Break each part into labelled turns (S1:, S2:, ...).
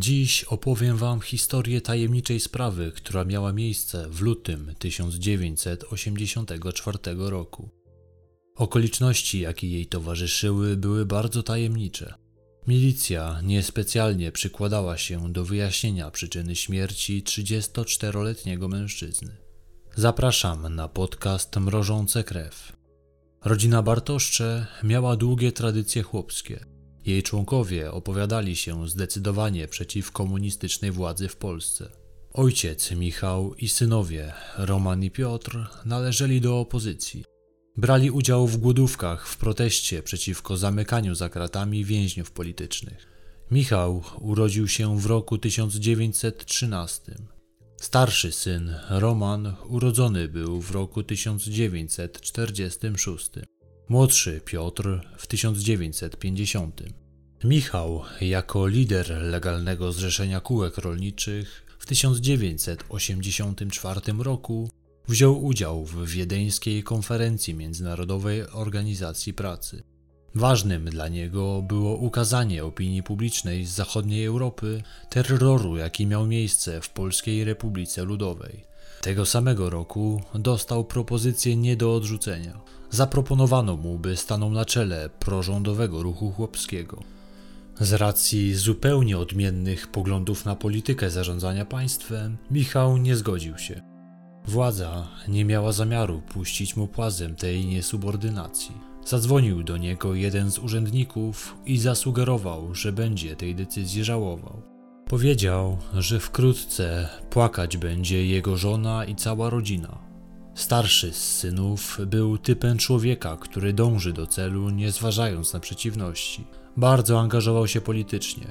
S1: Dziś opowiem Wam historię tajemniczej sprawy, która miała miejsce w lutym 1984 roku. Okoliczności, jakie jej towarzyszyły, były bardzo tajemnicze. Milicja niespecjalnie przykładała się do wyjaśnienia przyczyny śmierci 34-letniego mężczyzny. Zapraszam na podcast Mrożące Krew. Rodzina Bartoszcze miała długie tradycje chłopskie. Jej członkowie opowiadali się zdecydowanie przeciw komunistycznej władzy w Polsce. Ojciec Michał i synowie Roman i Piotr należeli do opozycji. Brali udział w głodówkach w proteście przeciwko zamykaniu za kratami więźniów politycznych. Michał urodził się w roku 1913. Starszy syn, Roman, urodzony był w roku 1946. Młodszy Piotr w 1950. Michał, jako lider legalnego zrzeszenia kółek rolniczych, w 1984 roku wziął udział w wiedeńskiej konferencji Międzynarodowej Organizacji Pracy. Ważnym dla niego było ukazanie opinii publicznej z zachodniej Europy terroru, jaki miał miejsce w Polskiej Republice Ludowej. Tego samego roku dostał propozycję nie do odrzucenia. Zaproponowano mu, by stanął na czele prorządowego ruchu chłopskiego. Z racji zupełnie odmiennych poglądów na politykę zarządzania państwem, Michał nie zgodził się. Władza nie miała zamiaru puścić mu płazem tej niesubordynacji. Zadzwonił do niego jeden z urzędników i zasugerował, że będzie tej decyzji żałował. Powiedział, że wkrótce płakać będzie jego żona i cała rodzina. Starszy z synów był typem człowieka, który dąży do celu, nie zważając na przeciwności. Bardzo angażował się politycznie,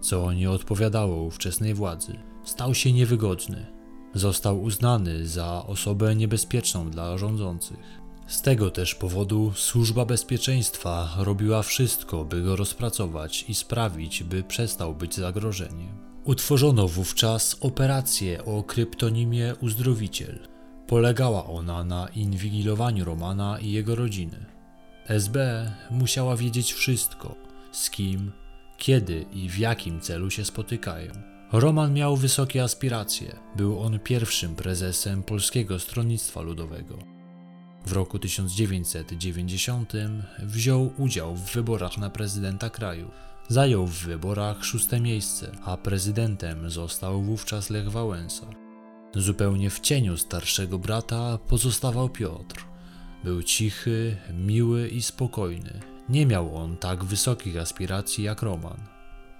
S1: co nie odpowiadało ówczesnej władzy. Stał się niewygodny. Został uznany za osobę niebezpieczną dla rządzących. Z tego też powodu służba bezpieczeństwa robiła wszystko, by go rozpracować i sprawić, by przestał być zagrożeniem. Utworzono wówczas operację o kryptonimie Uzdrowiciel. Polegała ona na inwigilowaniu Romana i jego rodziny. SB musiała wiedzieć wszystko, z kim, kiedy i w jakim celu się spotykają. Roman miał wysokie aspiracje. Był on pierwszym prezesem Polskiego Stronnictwa Ludowego. W roku 1990 wziął udział w wyborach na prezydenta kraju. Zajął w wyborach szóste miejsce, a prezydentem został wówczas Lech Wałęsa. Zupełnie w cieniu starszego brata pozostawał Piotr. Był cichy, miły i spokojny. Nie miał on tak wysokich aspiracji jak Roman.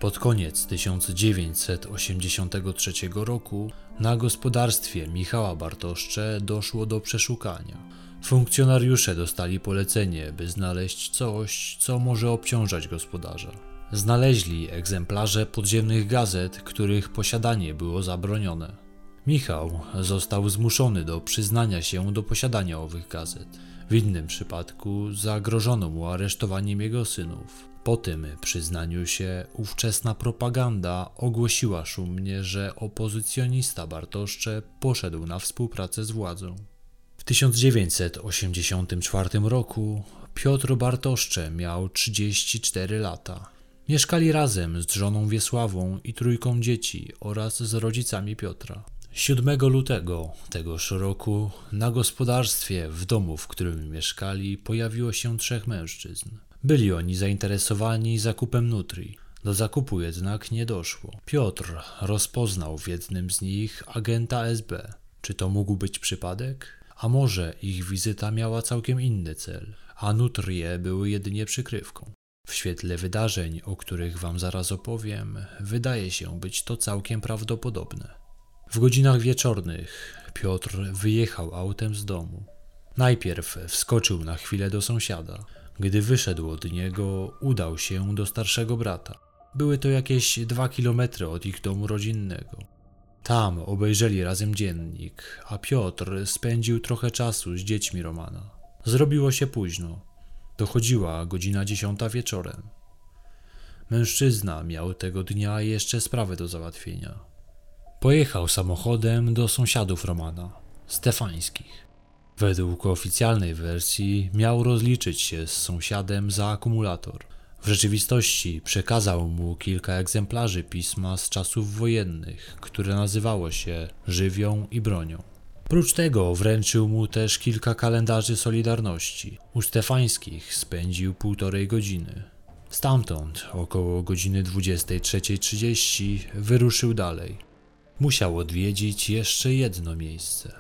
S1: Pod koniec 1983 roku na gospodarstwie Michała Bartoszcze doszło do przeszukania. Funkcjonariusze dostali polecenie, by znaleźć coś, co może obciążać gospodarza. Znaleźli egzemplarze podziemnych gazet, których posiadanie było zabronione. Michał został zmuszony do przyznania się do posiadania owych gazet. W innym przypadku zagrożono mu aresztowaniem jego synów. Po tym przyznaniu się ówczesna propaganda ogłosiła szumnie, że opozycjonista Bartoszcze poszedł na współpracę z władzą. W 1984 roku Piotr Bartoszcze miał 34 lata. Mieszkali razem z żoną Wiesławą i trójką dzieci oraz z rodzicami Piotra. 7 lutego tegoż roku na gospodarstwie w domu, w którym mieszkali, pojawiło się trzech mężczyzn. Byli oni zainteresowani zakupem nutri. Do zakupu jednak nie doszło. Piotr rozpoznał w jednym z nich agenta SB. Czy to mógł być przypadek? A może ich wizyta miała całkiem inny cel, a nutrie były jedynie przykrywką. W świetle wydarzeń, o których wam zaraz opowiem, wydaje się być to całkiem prawdopodobne. W godzinach wieczornych Piotr wyjechał autem z domu. Najpierw wskoczył na chwilę do sąsiada. Gdy wyszedł od niego, udał się do starszego brata. Były to jakieś dwa kilometry od ich domu rodzinnego. Tam obejrzeli razem dziennik, a Piotr spędził trochę czasu z dziećmi Romana. Zrobiło się późno. Dochodziła godzina dziesiąta wieczorem. Mężczyzna miał tego dnia jeszcze sprawę do załatwienia. Pojechał samochodem do sąsiadów Romana, Stefańskich. Według oficjalnej wersji miał rozliczyć się z sąsiadem za akumulator. W rzeczywistości przekazał mu kilka egzemplarzy pisma z czasów wojennych, które nazywało się Żywią i Bronią. Prócz tego wręczył mu też kilka kalendarzy Solidarności. U Stefańskich spędził półtorej godziny. Stamtąd, około godziny 23.30, wyruszył dalej. Musiał odwiedzić jeszcze jedno miejsce.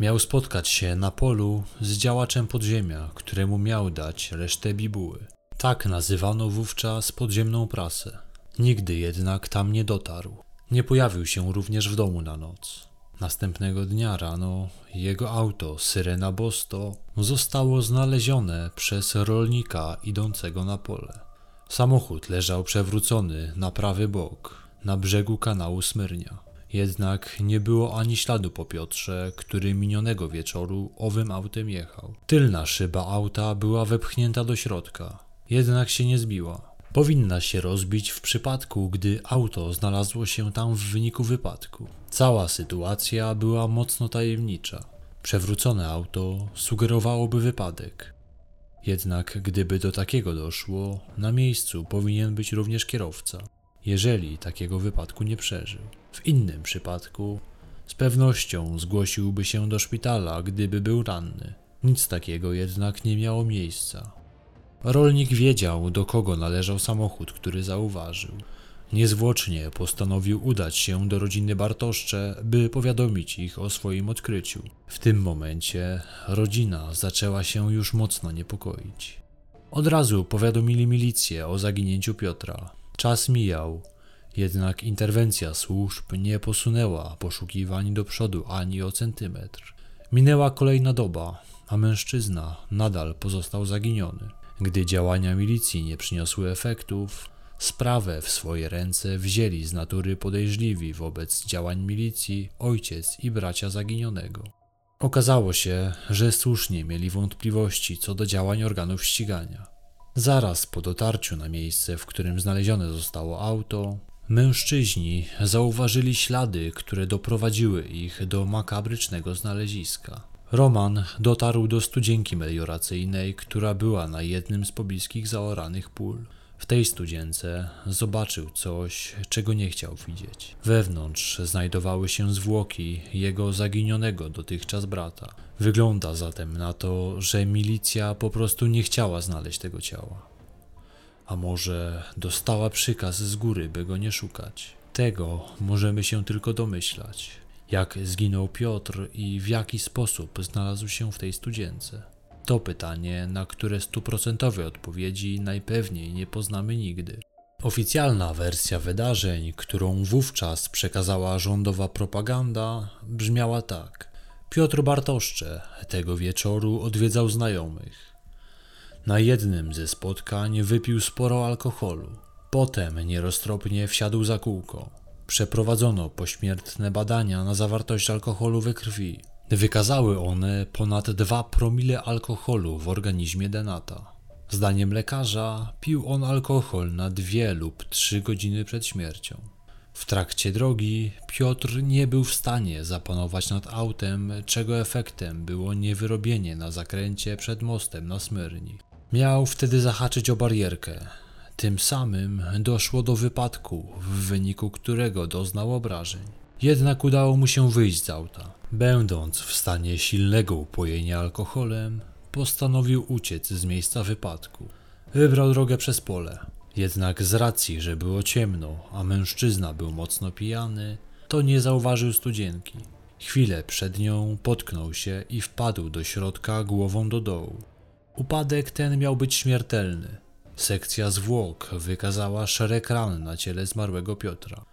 S1: Miał spotkać się na polu z działaczem podziemia, któremu miał dać resztę bibuły. Tak nazywano wówczas podziemną prasę. Nigdy jednak tam nie dotarł. Nie pojawił się również w domu na noc. Następnego dnia rano jego auto Syrena Bosto zostało znalezione przez rolnika idącego na pole. Samochód leżał przewrócony na prawy bok, na brzegu kanału Smyrnia. Jednak nie było ani śladu po Piotrze, który minionego wieczoru owym autem jechał. Tylna szyba auta była wepchnięta do środka, jednak się nie zbiła. Powinna się rozbić w przypadku, gdy auto znalazło się tam w wyniku wypadku. Cała sytuacja była mocno tajemnicza. Przewrócone auto sugerowałoby wypadek. Jednak gdyby do takiego doszło, na miejscu powinien być również kierowca, jeżeli takiego wypadku nie przeżył. W innym przypadku z pewnością zgłosiłby się do szpitala, gdyby był ranny. Nic takiego jednak nie miało miejsca. Rolnik wiedział, do kogo należał samochód, który zauważył. Niezwłocznie postanowił udać się do rodziny Bartoszcze, by powiadomić ich o swoim odkryciu. W tym momencie rodzina zaczęła się już mocno niepokoić. Od razu powiadomili milicję o zaginięciu Piotra. Czas mijał, jednak interwencja służb nie posunęła poszukiwań do przodu ani o centymetr. Minęła kolejna doba, a mężczyzna nadal pozostał zaginiony. Gdy działania milicji nie przyniosły efektów, sprawę w swoje ręce wzięli z natury podejrzliwi wobec działań milicji ojciec i bracia zaginionego. Okazało się, że słusznie mieli wątpliwości co do działań organów ścigania. Zaraz po dotarciu na miejsce, w którym znalezione zostało auto, mężczyźni zauważyli ślady, które doprowadziły ich do makabrycznego znaleziska. Roman dotarł do studzienki melioracyjnej, która była na jednym z pobliskich zaoranych pól. W tej studzience zobaczył coś, czego nie chciał widzieć. Wewnątrz znajdowały się zwłoki jego zaginionego dotychczas brata. Wygląda zatem na to, że milicja po prostu nie chciała znaleźć tego ciała. A może dostała przykaz z góry, by go nie szukać? Tego możemy się tylko domyślać jak zginął Piotr i w jaki sposób znalazł się w tej studzience? To pytanie, na które stuprocentowej odpowiedzi najpewniej nie poznamy nigdy. Oficjalna wersja wydarzeń, którą wówczas przekazała rządowa propaganda, brzmiała tak. Piotr Bartoszcze tego wieczoru odwiedzał znajomych. Na jednym ze spotkań wypił sporo alkoholu. Potem nieroztropnie wsiadł za kółko. Przeprowadzono pośmiertne badania na zawartość alkoholu we krwi. Wykazały one ponad 2 promile alkoholu w organizmie Denata. Zdaniem lekarza pił on alkohol na 2 lub 3 godziny przed śmiercią. W trakcie drogi Piotr nie był w stanie zapanować nad autem, czego efektem było niewyrobienie na zakręcie przed mostem na Smyrni. Miał wtedy zahaczyć o barierkę, tym samym doszło do wypadku, w wyniku którego doznał obrażeń. Jednak udało mu się wyjść z auta. Będąc w stanie silnego upojenia alkoholem, postanowił uciec z miejsca wypadku. Wybrał drogę przez pole. Jednak z racji, że było ciemno, a mężczyzna był mocno pijany, to nie zauważył studzienki. Chwilę przed nią potknął się i wpadł do środka głową do dołu. Upadek ten miał być śmiertelny. Sekcja zwłok wykazała szereg ran na ciele zmarłego Piotra.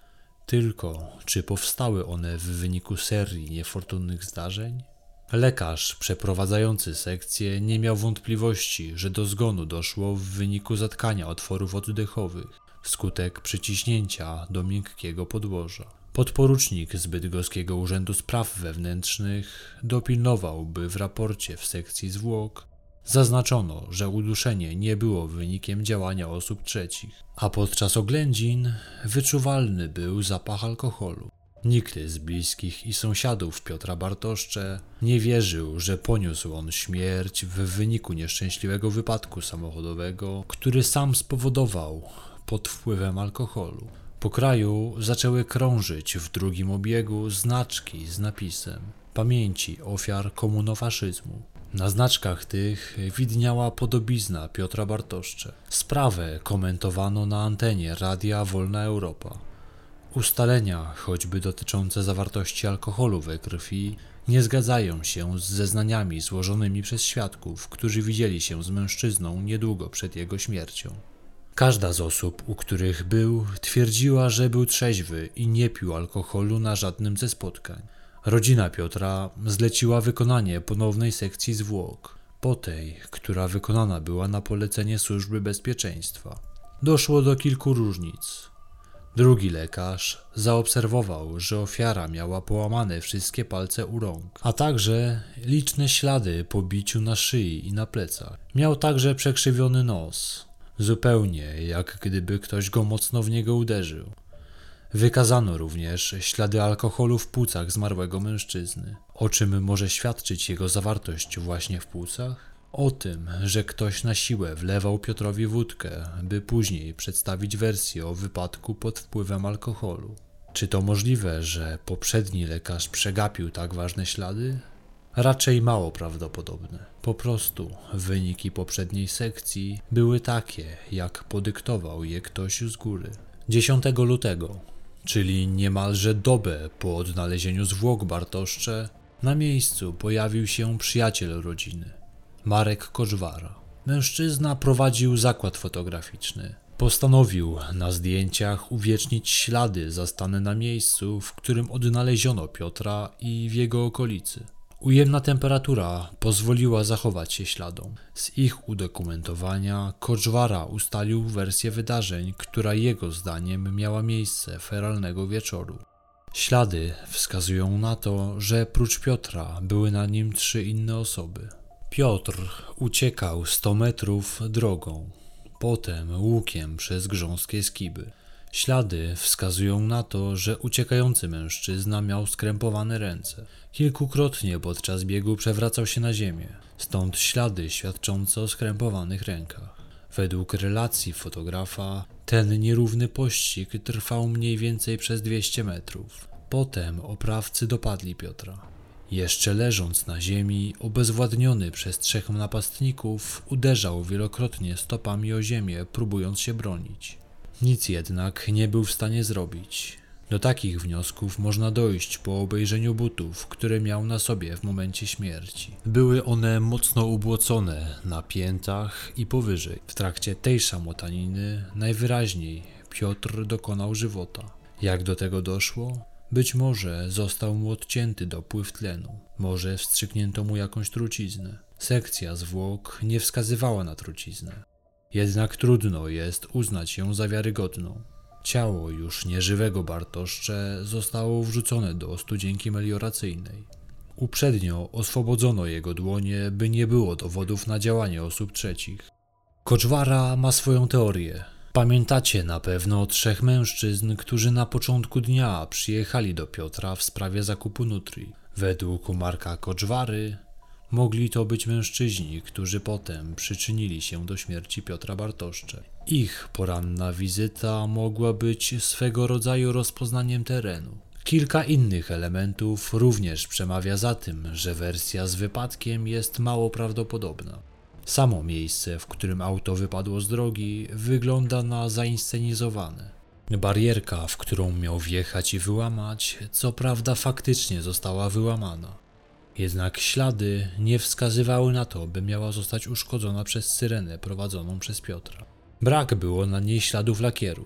S1: Tylko czy powstały one w wyniku serii niefortunnych zdarzeń? Lekarz przeprowadzający sekcję nie miał wątpliwości, że do zgonu doszło w wyniku zatkania otworów oddechowych wskutek przyciśnięcia do miękkiego podłoża. Podporucznik z Bydgoskiego Urzędu Spraw Wewnętrznych dopilnował, by w raporcie w sekcji zwłok Zaznaczono, że uduszenie nie było wynikiem działania osób trzecich, a podczas oględzin wyczuwalny był zapach alkoholu. Nikt z bliskich i sąsiadów Piotra Bartoszcze nie wierzył, że poniósł on śmierć w wyniku nieszczęśliwego wypadku samochodowego, który sam spowodował pod wpływem alkoholu. Po kraju zaczęły krążyć w drugim obiegu znaczki z napisem Pamięci ofiar komunofaszyzmu. Na znaczkach tych widniała podobizna Piotra Bartoszcze. Sprawę komentowano na antenie Radia Wolna Europa. Ustalenia, choćby dotyczące zawartości alkoholu we krwi, nie zgadzają się z zeznaniami złożonymi przez świadków, którzy widzieli się z mężczyzną niedługo przed jego śmiercią. Każda z osób, u których był, twierdziła, że był trzeźwy i nie pił alkoholu na żadnym ze spotkań. Rodzina Piotra zleciła wykonanie ponownej sekcji zwłok, po tej, która wykonana była na polecenie służby bezpieczeństwa. Doszło do kilku różnic. Drugi lekarz zaobserwował, że ofiara miała połamane wszystkie palce u rąk, a także liczne ślady po biciu na szyi i na plecach. Miał także przekrzywiony nos, zupełnie jak gdyby ktoś go mocno w niego uderzył. Wykazano również ślady alkoholu w płucach zmarłego mężczyzny. O czym może świadczyć jego zawartość właśnie w płucach? O tym, że ktoś na siłę wlewał Piotrowi wódkę, by później przedstawić wersję o wypadku pod wpływem alkoholu. Czy to możliwe, że poprzedni lekarz przegapił tak ważne ślady? Raczej mało prawdopodobne. Po prostu wyniki poprzedniej sekcji były takie, jak podyktował je ktoś z góry. 10 lutego, czyli niemalże dobę po odnalezieniu zwłok Bartoszcze, na miejscu pojawił się przyjaciel rodziny, Marek Kożwara. Mężczyzna prowadził zakład fotograficzny. Postanowił na zdjęciach uwiecznić ślady zastane na miejscu, w którym odnaleziono Piotra i w jego okolicy. Ujemna temperatura pozwoliła zachować się śladom. Z ich udokumentowania Koczwara ustalił wersję wydarzeń, która jego zdaniem miała miejsce feralnego wieczoru. Ślady wskazują na to, że prócz Piotra były na nim trzy inne osoby. Piotr uciekał 100 metrów drogą, potem łukiem przez grząskie skiby. Ślady wskazują na to, że uciekający mężczyzna miał skrępowane ręce. Kilkukrotnie podczas biegu przewracał się na ziemię, stąd ślady świadczące o skrępowanych rękach. Według relacji fotografa, ten nierówny pościg trwał mniej więcej przez 200 metrów. Potem oprawcy dopadli Piotra. Jeszcze leżąc na ziemi, obezwładniony przez trzech napastników, uderzał wielokrotnie stopami o ziemię, próbując się bronić. Nic jednak nie był w stanie zrobić. Do takich wniosków można dojść po obejrzeniu butów, które miał na sobie w momencie śmierci. Były one mocno ubłocone na piętach i powyżej. W trakcie tej szamotaniny najwyraźniej Piotr dokonał żywota. Jak do tego doszło? Być może został mu odcięty dopływ tlenu, może wstrzyknięto mu jakąś truciznę. Sekcja zwłok nie wskazywała na truciznę. Jednak trudno jest uznać ją za wiarygodną. Ciało już nieżywego Bartoszcze zostało wrzucone do studzienki melioracyjnej. Uprzednio oswobodzono jego dłonie, by nie było dowodów na działanie osób trzecich. Koczwara ma swoją teorię. Pamiętacie na pewno trzech mężczyzn, którzy na początku dnia przyjechali do Piotra w sprawie zakupu nutri. Według Marka Koczwary Mogli to być mężczyźni, którzy potem przyczynili się do śmierci Piotra Bartoszcze. Ich poranna wizyta mogła być swego rodzaju rozpoznaniem terenu. Kilka innych elementów również przemawia za tym, że wersja z wypadkiem jest mało prawdopodobna. Samo miejsce, w którym auto wypadło z drogi, wygląda na zainscenizowane. Barierka, w którą miał wjechać i wyłamać, co prawda faktycznie została wyłamana. Jednak ślady nie wskazywały na to, by miała zostać uszkodzona przez syrenę prowadzoną przez Piotra. Brak było na niej śladów lakieru,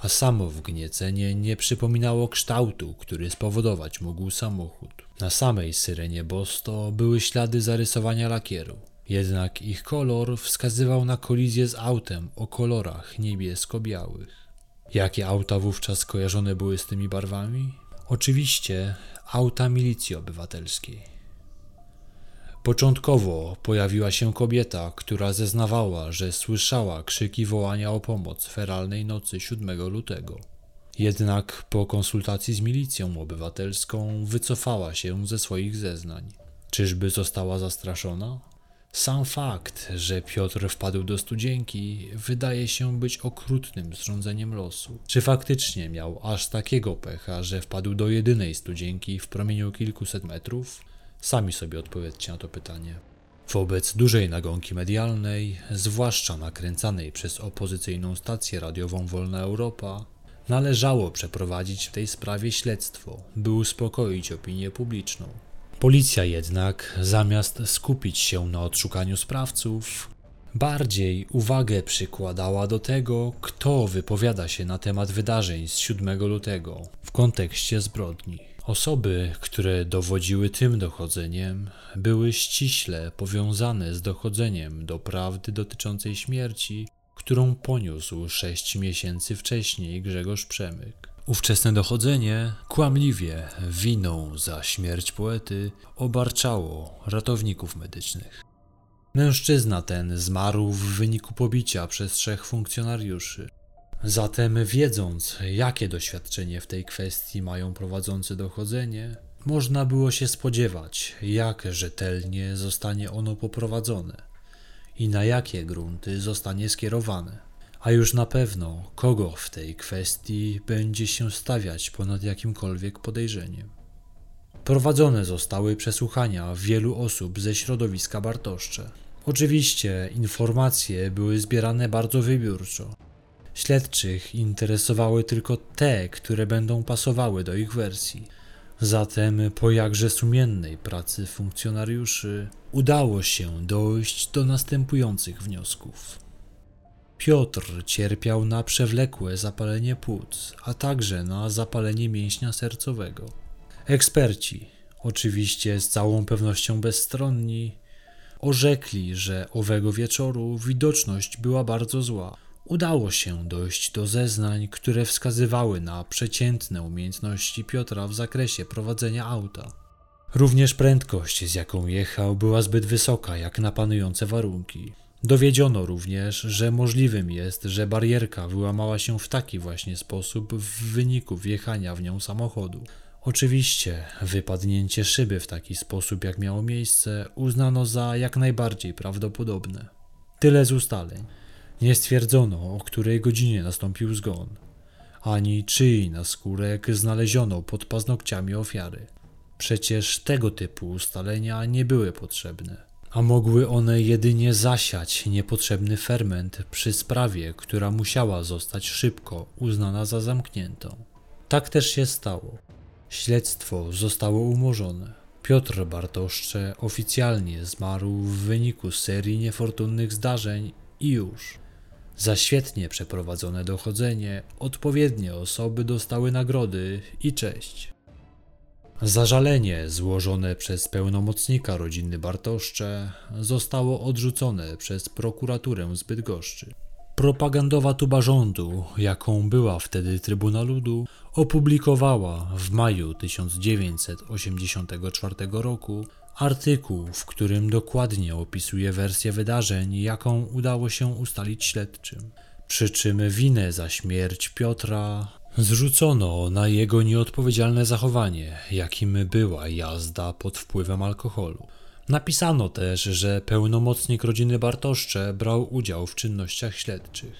S1: a samo wgniecenie nie przypominało kształtu, który spowodować mógł samochód. Na samej syrenie Bosto były ślady zarysowania lakieru, jednak ich kolor wskazywał na kolizję z autem o kolorach niebiesko-białych. Jakie auta wówczas kojarzone były z tymi barwami? Oczywiście auta milicji obywatelskiej. Początkowo pojawiła się kobieta, która zeznawała, że słyszała krzyki wołania o pomoc feralnej nocy 7 lutego. Jednak po konsultacji z milicją obywatelską wycofała się ze swoich zeznań. Czyżby została zastraszona? Sam fakt, że Piotr wpadł do studzienki, wydaje się być okrutnym zrządzeniem losu. Czy faktycznie miał aż takiego pecha, że wpadł do jedynej studzienki w promieniu kilkuset metrów? Sami sobie odpowiedzcie na to pytanie. Wobec dużej nagonki medialnej, zwłaszcza nakręcanej przez opozycyjną stację radiową Wolna Europa, należało przeprowadzić w tej sprawie śledztwo, by uspokoić opinię publiczną. Policja jednak, zamiast skupić się na odszukaniu sprawców, bardziej uwagę przykładała do tego, kto wypowiada się na temat wydarzeń z 7 lutego w kontekście zbrodni. Osoby, które dowodziły tym dochodzeniem, były ściśle powiązane z dochodzeniem do prawdy dotyczącej śmierci, którą poniósł sześć miesięcy wcześniej Grzegorz Przemyk. Ówczesne dochodzenie kłamliwie winą za śmierć poety obarczało ratowników medycznych. Mężczyzna ten zmarł w wyniku pobicia przez trzech funkcjonariuszy. Zatem, wiedząc, jakie doświadczenie w tej kwestii mają prowadzący dochodzenie, można było się spodziewać, jak rzetelnie zostanie ono poprowadzone i na jakie grunty zostanie skierowane. A już na pewno, kogo w tej kwestii będzie się stawiać ponad jakimkolwiek podejrzeniem. Prowadzone zostały przesłuchania wielu osób ze środowiska Bartoszcze. Oczywiście informacje były zbierane bardzo wybiórczo. Śledczych interesowały tylko te, które będą pasowały do ich wersji. Zatem po jakże sumiennej pracy funkcjonariuszy udało się dojść do następujących wniosków. Piotr cierpiał na przewlekłe zapalenie płuc, a także na zapalenie mięśnia sercowego. Eksperci, oczywiście z całą pewnością bezstronni, orzekli, że owego wieczoru widoczność była bardzo zła. Udało się dojść do zeznań, które wskazywały na przeciętne umiejętności Piotra w zakresie prowadzenia auta. Również prędkość, z jaką jechał, była zbyt wysoka jak na panujące warunki. Dowiedziono również, że możliwym jest, że barierka wyłamała się w taki właśnie sposób w wyniku wjechania w nią samochodu. Oczywiście wypadnięcie szyby w taki sposób, jak miało miejsce, uznano za jak najbardziej prawdopodobne. Tyle z ustaleń. Nie stwierdzono, o której godzinie nastąpił zgon, ani czyj naskórek znaleziono pod paznokciami ofiary. Przecież tego typu ustalenia nie były potrzebne a mogły one jedynie zasiać niepotrzebny ferment przy sprawie, która musiała zostać szybko uznana za zamkniętą. Tak też się stało. Śledztwo zostało umorzone. Piotr Bartoszcze oficjalnie zmarł w wyniku serii niefortunnych zdarzeń i już. Za świetnie przeprowadzone dochodzenie odpowiednie osoby dostały nagrody i cześć. Zażalenie złożone przez pełnomocnika rodziny Bartoszcze zostało odrzucone przez prokuraturę z Bydgoszczy. Propagandowa tuba rządu, jaką była wtedy Trybuna Ludu, opublikowała w maju 1984 roku artykuł, w którym dokładnie opisuje wersję wydarzeń, jaką udało się ustalić śledczym. Przy czym winę za śmierć Piotra Zrzucono na jego nieodpowiedzialne zachowanie, jakim była jazda pod wpływem alkoholu. Napisano też, że pełnomocnik rodziny Bartoszcze brał udział w czynnościach śledczych.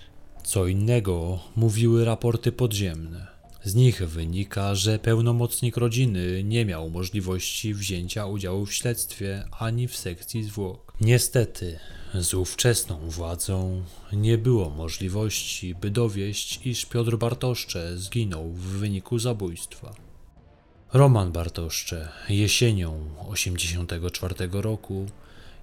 S1: Co innego mówiły raporty podziemne. Z nich wynika, że pełnomocnik rodziny nie miał możliwości wzięcia udziału w śledztwie ani w sekcji zwłok. Niestety, z ówczesną władzą nie było możliwości, by dowieść, iż Piotr Bartoszcze zginął w wyniku zabójstwa. Roman Bartoszcze jesienią 1984 roku,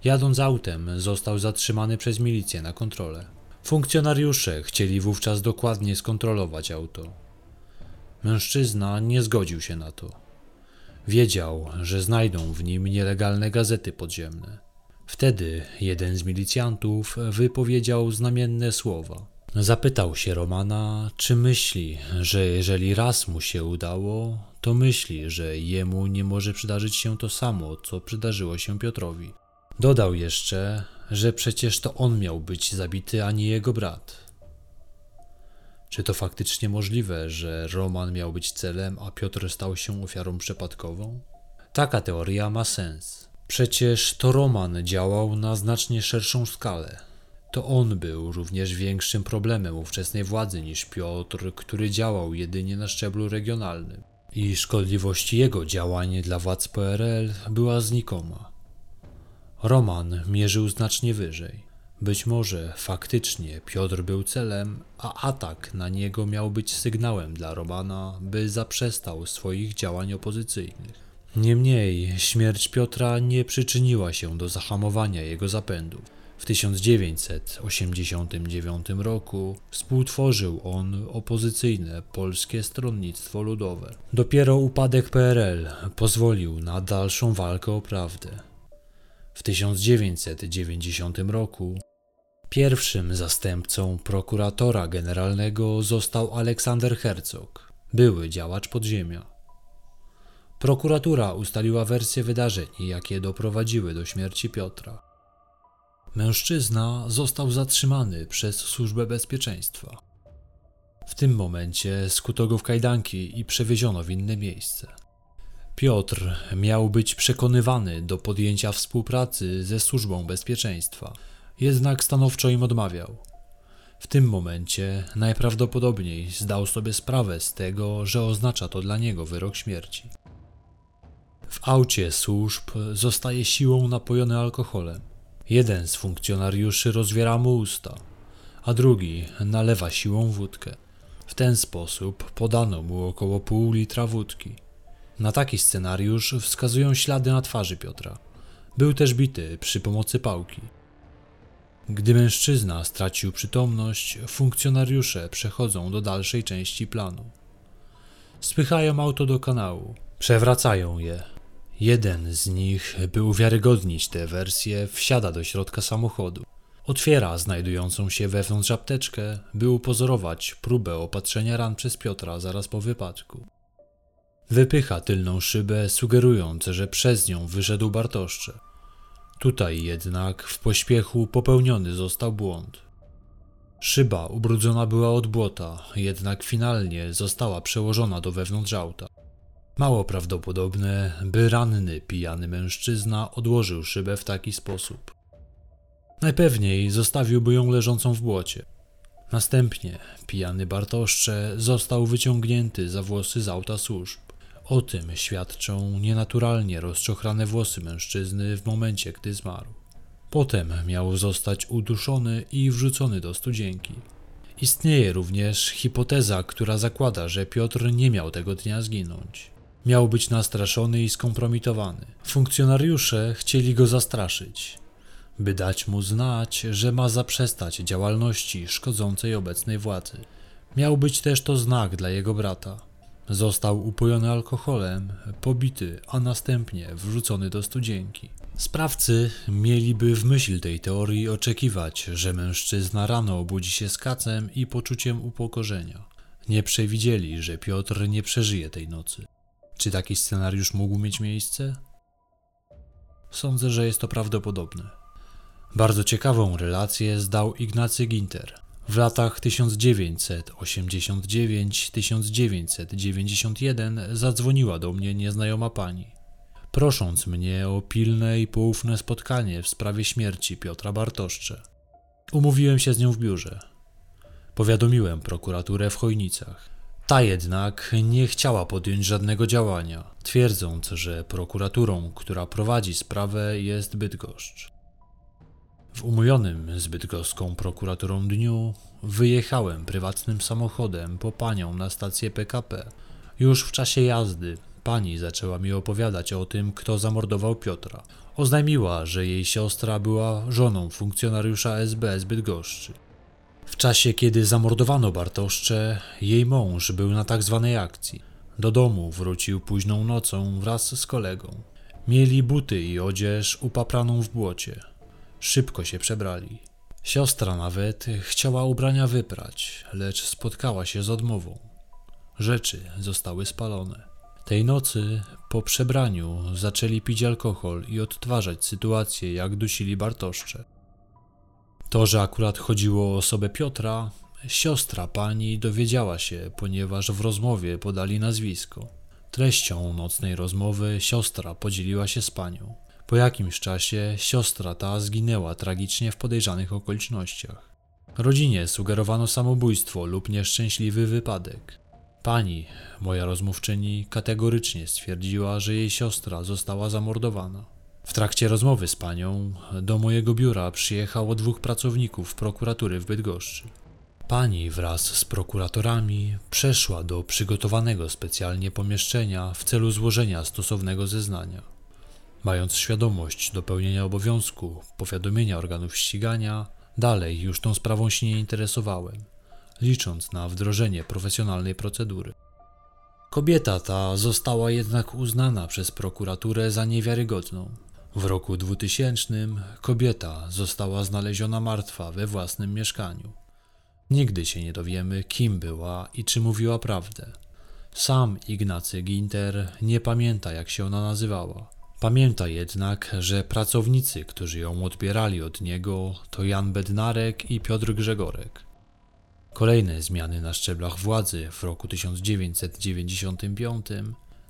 S1: jadąc autem, został zatrzymany przez milicję na kontrolę. Funkcjonariusze chcieli wówczas dokładnie skontrolować auto. Mężczyzna nie zgodził się na to. Wiedział, że znajdą w nim nielegalne gazety podziemne. Wtedy jeden z milicjantów wypowiedział znamienne słowa. Zapytał się Romana, czy myśli, że jeżeli raz mu się udało, to myśli, że jemu nie może przydarzyć się to samo, co przydarzyło się Piotrowi. Dodał jeszcze, że przecież to on miał być zabity, a nie jego brat. Czy to faktycznie możliwe, że Roman miał być celem, a Piotr stał się ofiarą przypadkową? Taka teoria ma sens. Przecież to Roman działał na znacznie szerszą skalę. To on był również większym problemem ówczesnej władzy niż Piotr, który działał jedynie na szczeblu regionalnym. I szkodliwość jego działań dla władz PRL była znikoma. Roman mierzył znacznie wyżej. Być może faktycznie Piotr był celem, a atak na niego miał być sygnałem dla Romana, by zaprzestał swoich działań opozycyjnych. Niemniej śmierć Piotra nie przyczyniła się do zahamowania jego zapędów. W 1989 roku współtworzył on opozycyjne Polskie Stronnictwo Ludowe. Dopiero upadek PRL pozwolił na dalszą walkę o prawdę. W 1990 roku pierwszym zastępcą prokuratora generalnego został Aleksander Herzog, były działacz podziemia. Prokuratura ustaliła wersję wydarzeń, jakie doprowadziły do śmierci Piotra. Mężczyzna został zatrzymany przez Służbę Bezpieczeństwa. W tym momencie skuto go w kajdanki i przewieziono w inne miejsce. Piotr miał być przekonywany do podjęcia współpracy ze Służbą Bezpieczeństwa, jednak stanowczo im odmawiał. W tym momencie najprawdopodobniej zdał sobie sprawę z tego, że oznacza to dla niego wyrok śmierci. W aucie służb zostaje siłą napojony alkoholem. Jeden z funkcjonariuszy rozwiera mu usta, a drugi nalewa siłą wódkę. W ten sposób podano mu około pół litra wódki. Na taki scenariusz wskazują ślady na twarzy Piotra. Był też bity przy pomocy pałki. Gdy mężczyzna stracił przytomność, funkcjonariusze przechodzą do dalszej części planu. Spychają auto do kanału, przewracają je, Jeden z nich, by uwiarygodnić tę wersję, wsiada do środka samochodu. Otwiera znajdującą się wewnątrz apteczkę, by upozorować próbę opatrzenia ran przez Piotra zaraz po wypadku. Wypycha tylną szybę, sugerując, że przez nią wyszedł Bartoszcze. Tutaj jednak w pośpiechu popełniony został błąd. Szyba ubrudzona była od błota, jednak finalnie została przełożona do wewnątrz auta. Mało prawdopodobne, by ranny, pijany mężczyzna odłożył szybę w taki sposób. Najpewniej zostawiłby ją leżącą w błocie. Następnie pijany Bartoszcze został wyciągnięty za włosy z auta służb. O tym świadczą nienaturalnie rozczochrane włosy mężczyzny w momencie, gdy zmarł. Potem miał zostać uduszony i wrzucony do studzienki. Istnieje również hipoteza, która zakłada, że Piotr nie miał tego dnia zginąć. Miał być nastraszony i skompromitowany. Funkcjonariusze chcieli go zastraszyć, by dać mu znać, że ma zaprzestać działalności szkodzącej obecnej władzy. Miał być też to znak dla jego brata. Został upojony alkoholem, pobity, a następnie wrzucony do studzienki. Sprawcy mieliby w myśl tej teorii oczekiwać, że mężczyzna rano obudzi się z kacem i poczuciem upokorzenia. Nie przewidzieli, że Piotr nie przeżyje tej nocy. Czy taki scenariusz mógł mieć miejsce? Sądzę, że jest to prawdopodobne. Bardzo ciekawą relację zdał Ignacy Ginter. W latach 1989-1991 zadzwoniła do mnie nieznajoma pani, prosząc mnie o pilne i poufne spotkanie w sprawie śmierci Piotra Bartoszcze. Umówiłem się z nią w biurze. Powiadomiłem prokuraturę w Chojnicach. Ta jednak nie chciała podjąć żadnego działania, twierdząc, że prokuraturą, która prowadzi sprawę, jest Bydgoszcz. W umówionym z bydgoską prokuraturą dniu wyjechałem prywatnym samochodem po panią na stację PKP. Już w czasie jazdy pani zaczęła mi opowiadać o tym, kto zamordował Piotra. Oznajmiła, że jej siostra była żoną funkcjonariusza SB z Bydgoszczy. Czasie, kiedy zamordowano Bartoszcze, jej mąż był na tak zwanej akcji. Do domu wrócił późną nocą wraz z kolegą. Mieli buty i odzież upapraną w błocie. Szybko się przebrali. Siostra nawet chciała ubrania wyprać, lecz spotkała się z odmową. Rzeczy zostały spalone. Tej nocy, po przebraniu, zaczęli pić alkohol i odtwarzać sytuację, jak dusili Bartoszcze. To, że akurat chodziło o osobę Piotra, Siostra pani dowiedziała się, ponieważ w rozmowie podali nazwisko. Treścią nocnej rozmowy siostra podzieliła się z panią. Po jakimś czasie siostra ta zginęła tragicznie w podejrzanych okolicznościach. Rodzinie sugerowano samobójstwo lub nieszczęśliwy wypadek. Pani, moja rozmówczyni, kategorycznie stwierdziła, że jej siostra została zamordowana. W trakcie rozmowy z panią do mojego biura przyjechało dwóch pracowników prokuratury w Bydgoszczy. Pani wraz z prokuratorami przeszła do przygotowanego specjalnie pomieszczenia w celu złożenia stosownego zeznania. Mając świadomość dopełnienia obowiązku powiadomienia organów ścigania, dalej już tą sprawą się nie interesowałem, licząc na wdrożenie profesjonalnej procedury. Kobieta ta została jednak uznana przez prokuraturę za niewiarygodną. W roku 2000 kobieta została znaleziona martwa we własnym mieszkaniu. Nigdy się nie dowiemy, kim była i czy mówiła prawdę. Sam Ignacy Ginter nie pamięta, jak się ona nazywała. Pamięta jednak, że pracownicy, którzy ją odbierali od niego, to Jan Bednarek i Piotr Grzegorek. Kolejne zmiany na szczeblach władzy w roku 1995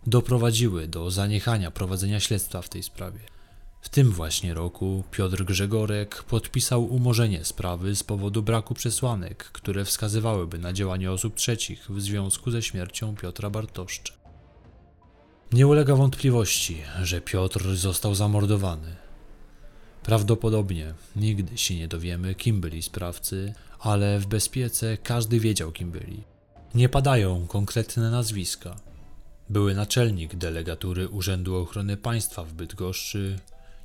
S1: doprowadziły do zaniechania prowadzenia śledztwa w tej sprawie. W tym właśnie roku Piotr Grzegorek podpisał umorzenie sprawy z powodu braku przesłanek, które wskazywałyby na działanie osób trzecich w związku ze śmiercią Piotra Bartoszcza. Nie ulega wątpliwości, że Piotr został zamordowany. Prawdopodobnie nigdy się nie dowiemy, kim byli sprawcy, ale w bezpiece każdy wiedział, kim byli. Nie padają konkretne nazwiska. Były naczelnik delegatury Urzędu Ochrony Państwa w Bydgoszczy,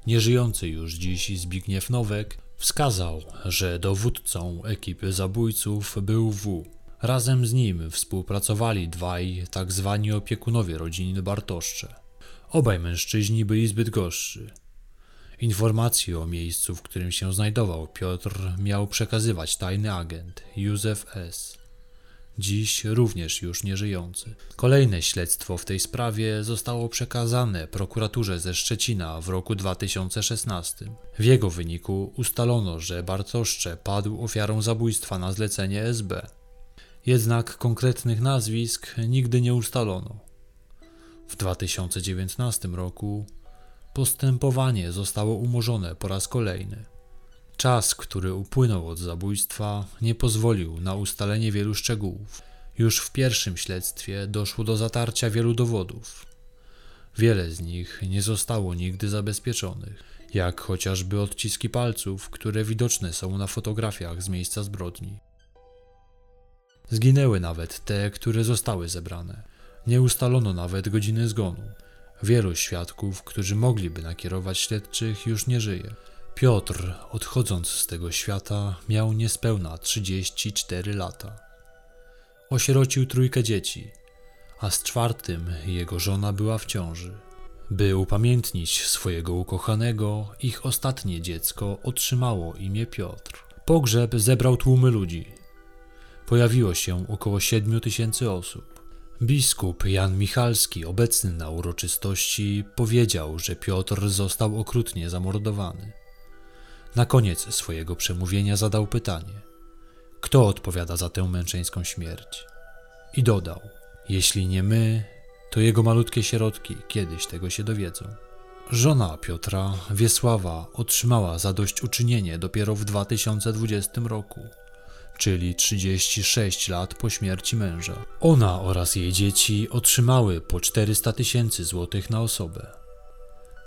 S1: nieżyjący już dziś Zbigniew Nowek, wskazał, że dowódcą ekipy zabójców był W. Razem z nim współpracowali dwaj tak zwani opiekunowie rodziny Bartoszcze. Obaj mężczyźni byli zbyt gorszy. Informacje o miejscu, w którym się znajdował Piotr, miał przekazywać tajny agent Józef S. Dziś również już nieżyjący. Kolejne śledztwo w tej sprawie zostało przekazane prokuraturze ze Szczecina w roku 2016. W jego wyniku ustalono, że Bartoszcze padł ofiarą zabójstwa na zlecenie SB. Jednak konkretnych nazwisk nigdy nie ustalono. W 2019 roku postępowanie zostało umorzone po raz kolejny. Czas, który upłynął od zabójstwa, nie pozwolił na ustalenie wielu szczegółów. Już w pierwszym śledztwie doszło do zatarcia wielu dowodów. Wiele z nich nie zostało nigdy zabezpieczonych, jak chociażby odciski palców, które widoczne są na fotografiach z miejsca zbrodni. Zginęły nawet te, które zostały zebrane. Nie ustalono nawet godziny zgonu. Wielu świadków, którzy mogliby nakierować śledczych, już nie żyje. Piotr, odchodząc z tego świata, miał niespełna 34 lata. Osierocił trójkę dzieci, a z czwartym jego żona była w ciąży. By upamiętnić swojego ukochanego, ich ostatnie dziecko otrzymało imię Piotr. Pogrzeb zebrał tłumy ludzi. Pojawiło się około siedmiu tysięcy osób. Biskup Jan Michalski, obecny na uroczystości, powiedział, że Piotr został okrutnie zamordowany. Na koniec swojego przemówienia zadał pytanie: Kto odpowiada za tę męczeńską śmierć? I dodał: Jeśli nie my, to jego malutkie sierotki kiedyś tego się dowiedzą. Żona Piotra, Wiesława, otrzymała zadośćuczynienie dopiero w 2020 roku, czyli 36 lat po śmierci męża. Ona oraz jej dzieci otrzymały po 400 tysięcy złotych na osobę.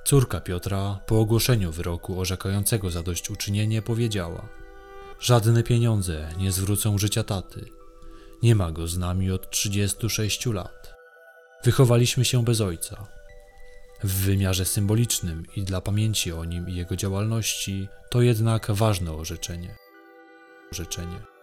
S1: Córka Piotra po ogłoszeniu wyroku orzekającego zadośćuczynienie powiedziała: Żadne pieniądze nie zwrócą życia taty. Nie ma go z nami od 36 lat. Wychowaliśmy się bez ojca. W wymiarze symbolicznym i dla pamięci o nim i jego działalności to jednak ważne orzeczenie. Orzeczenie.